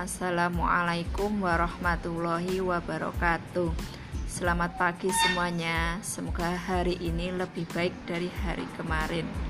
Assalamualaikum warahmatullahi wabarakatuh. Selamat pagi semuanya. Semoga hari ini lebih baik dari hari kemarin.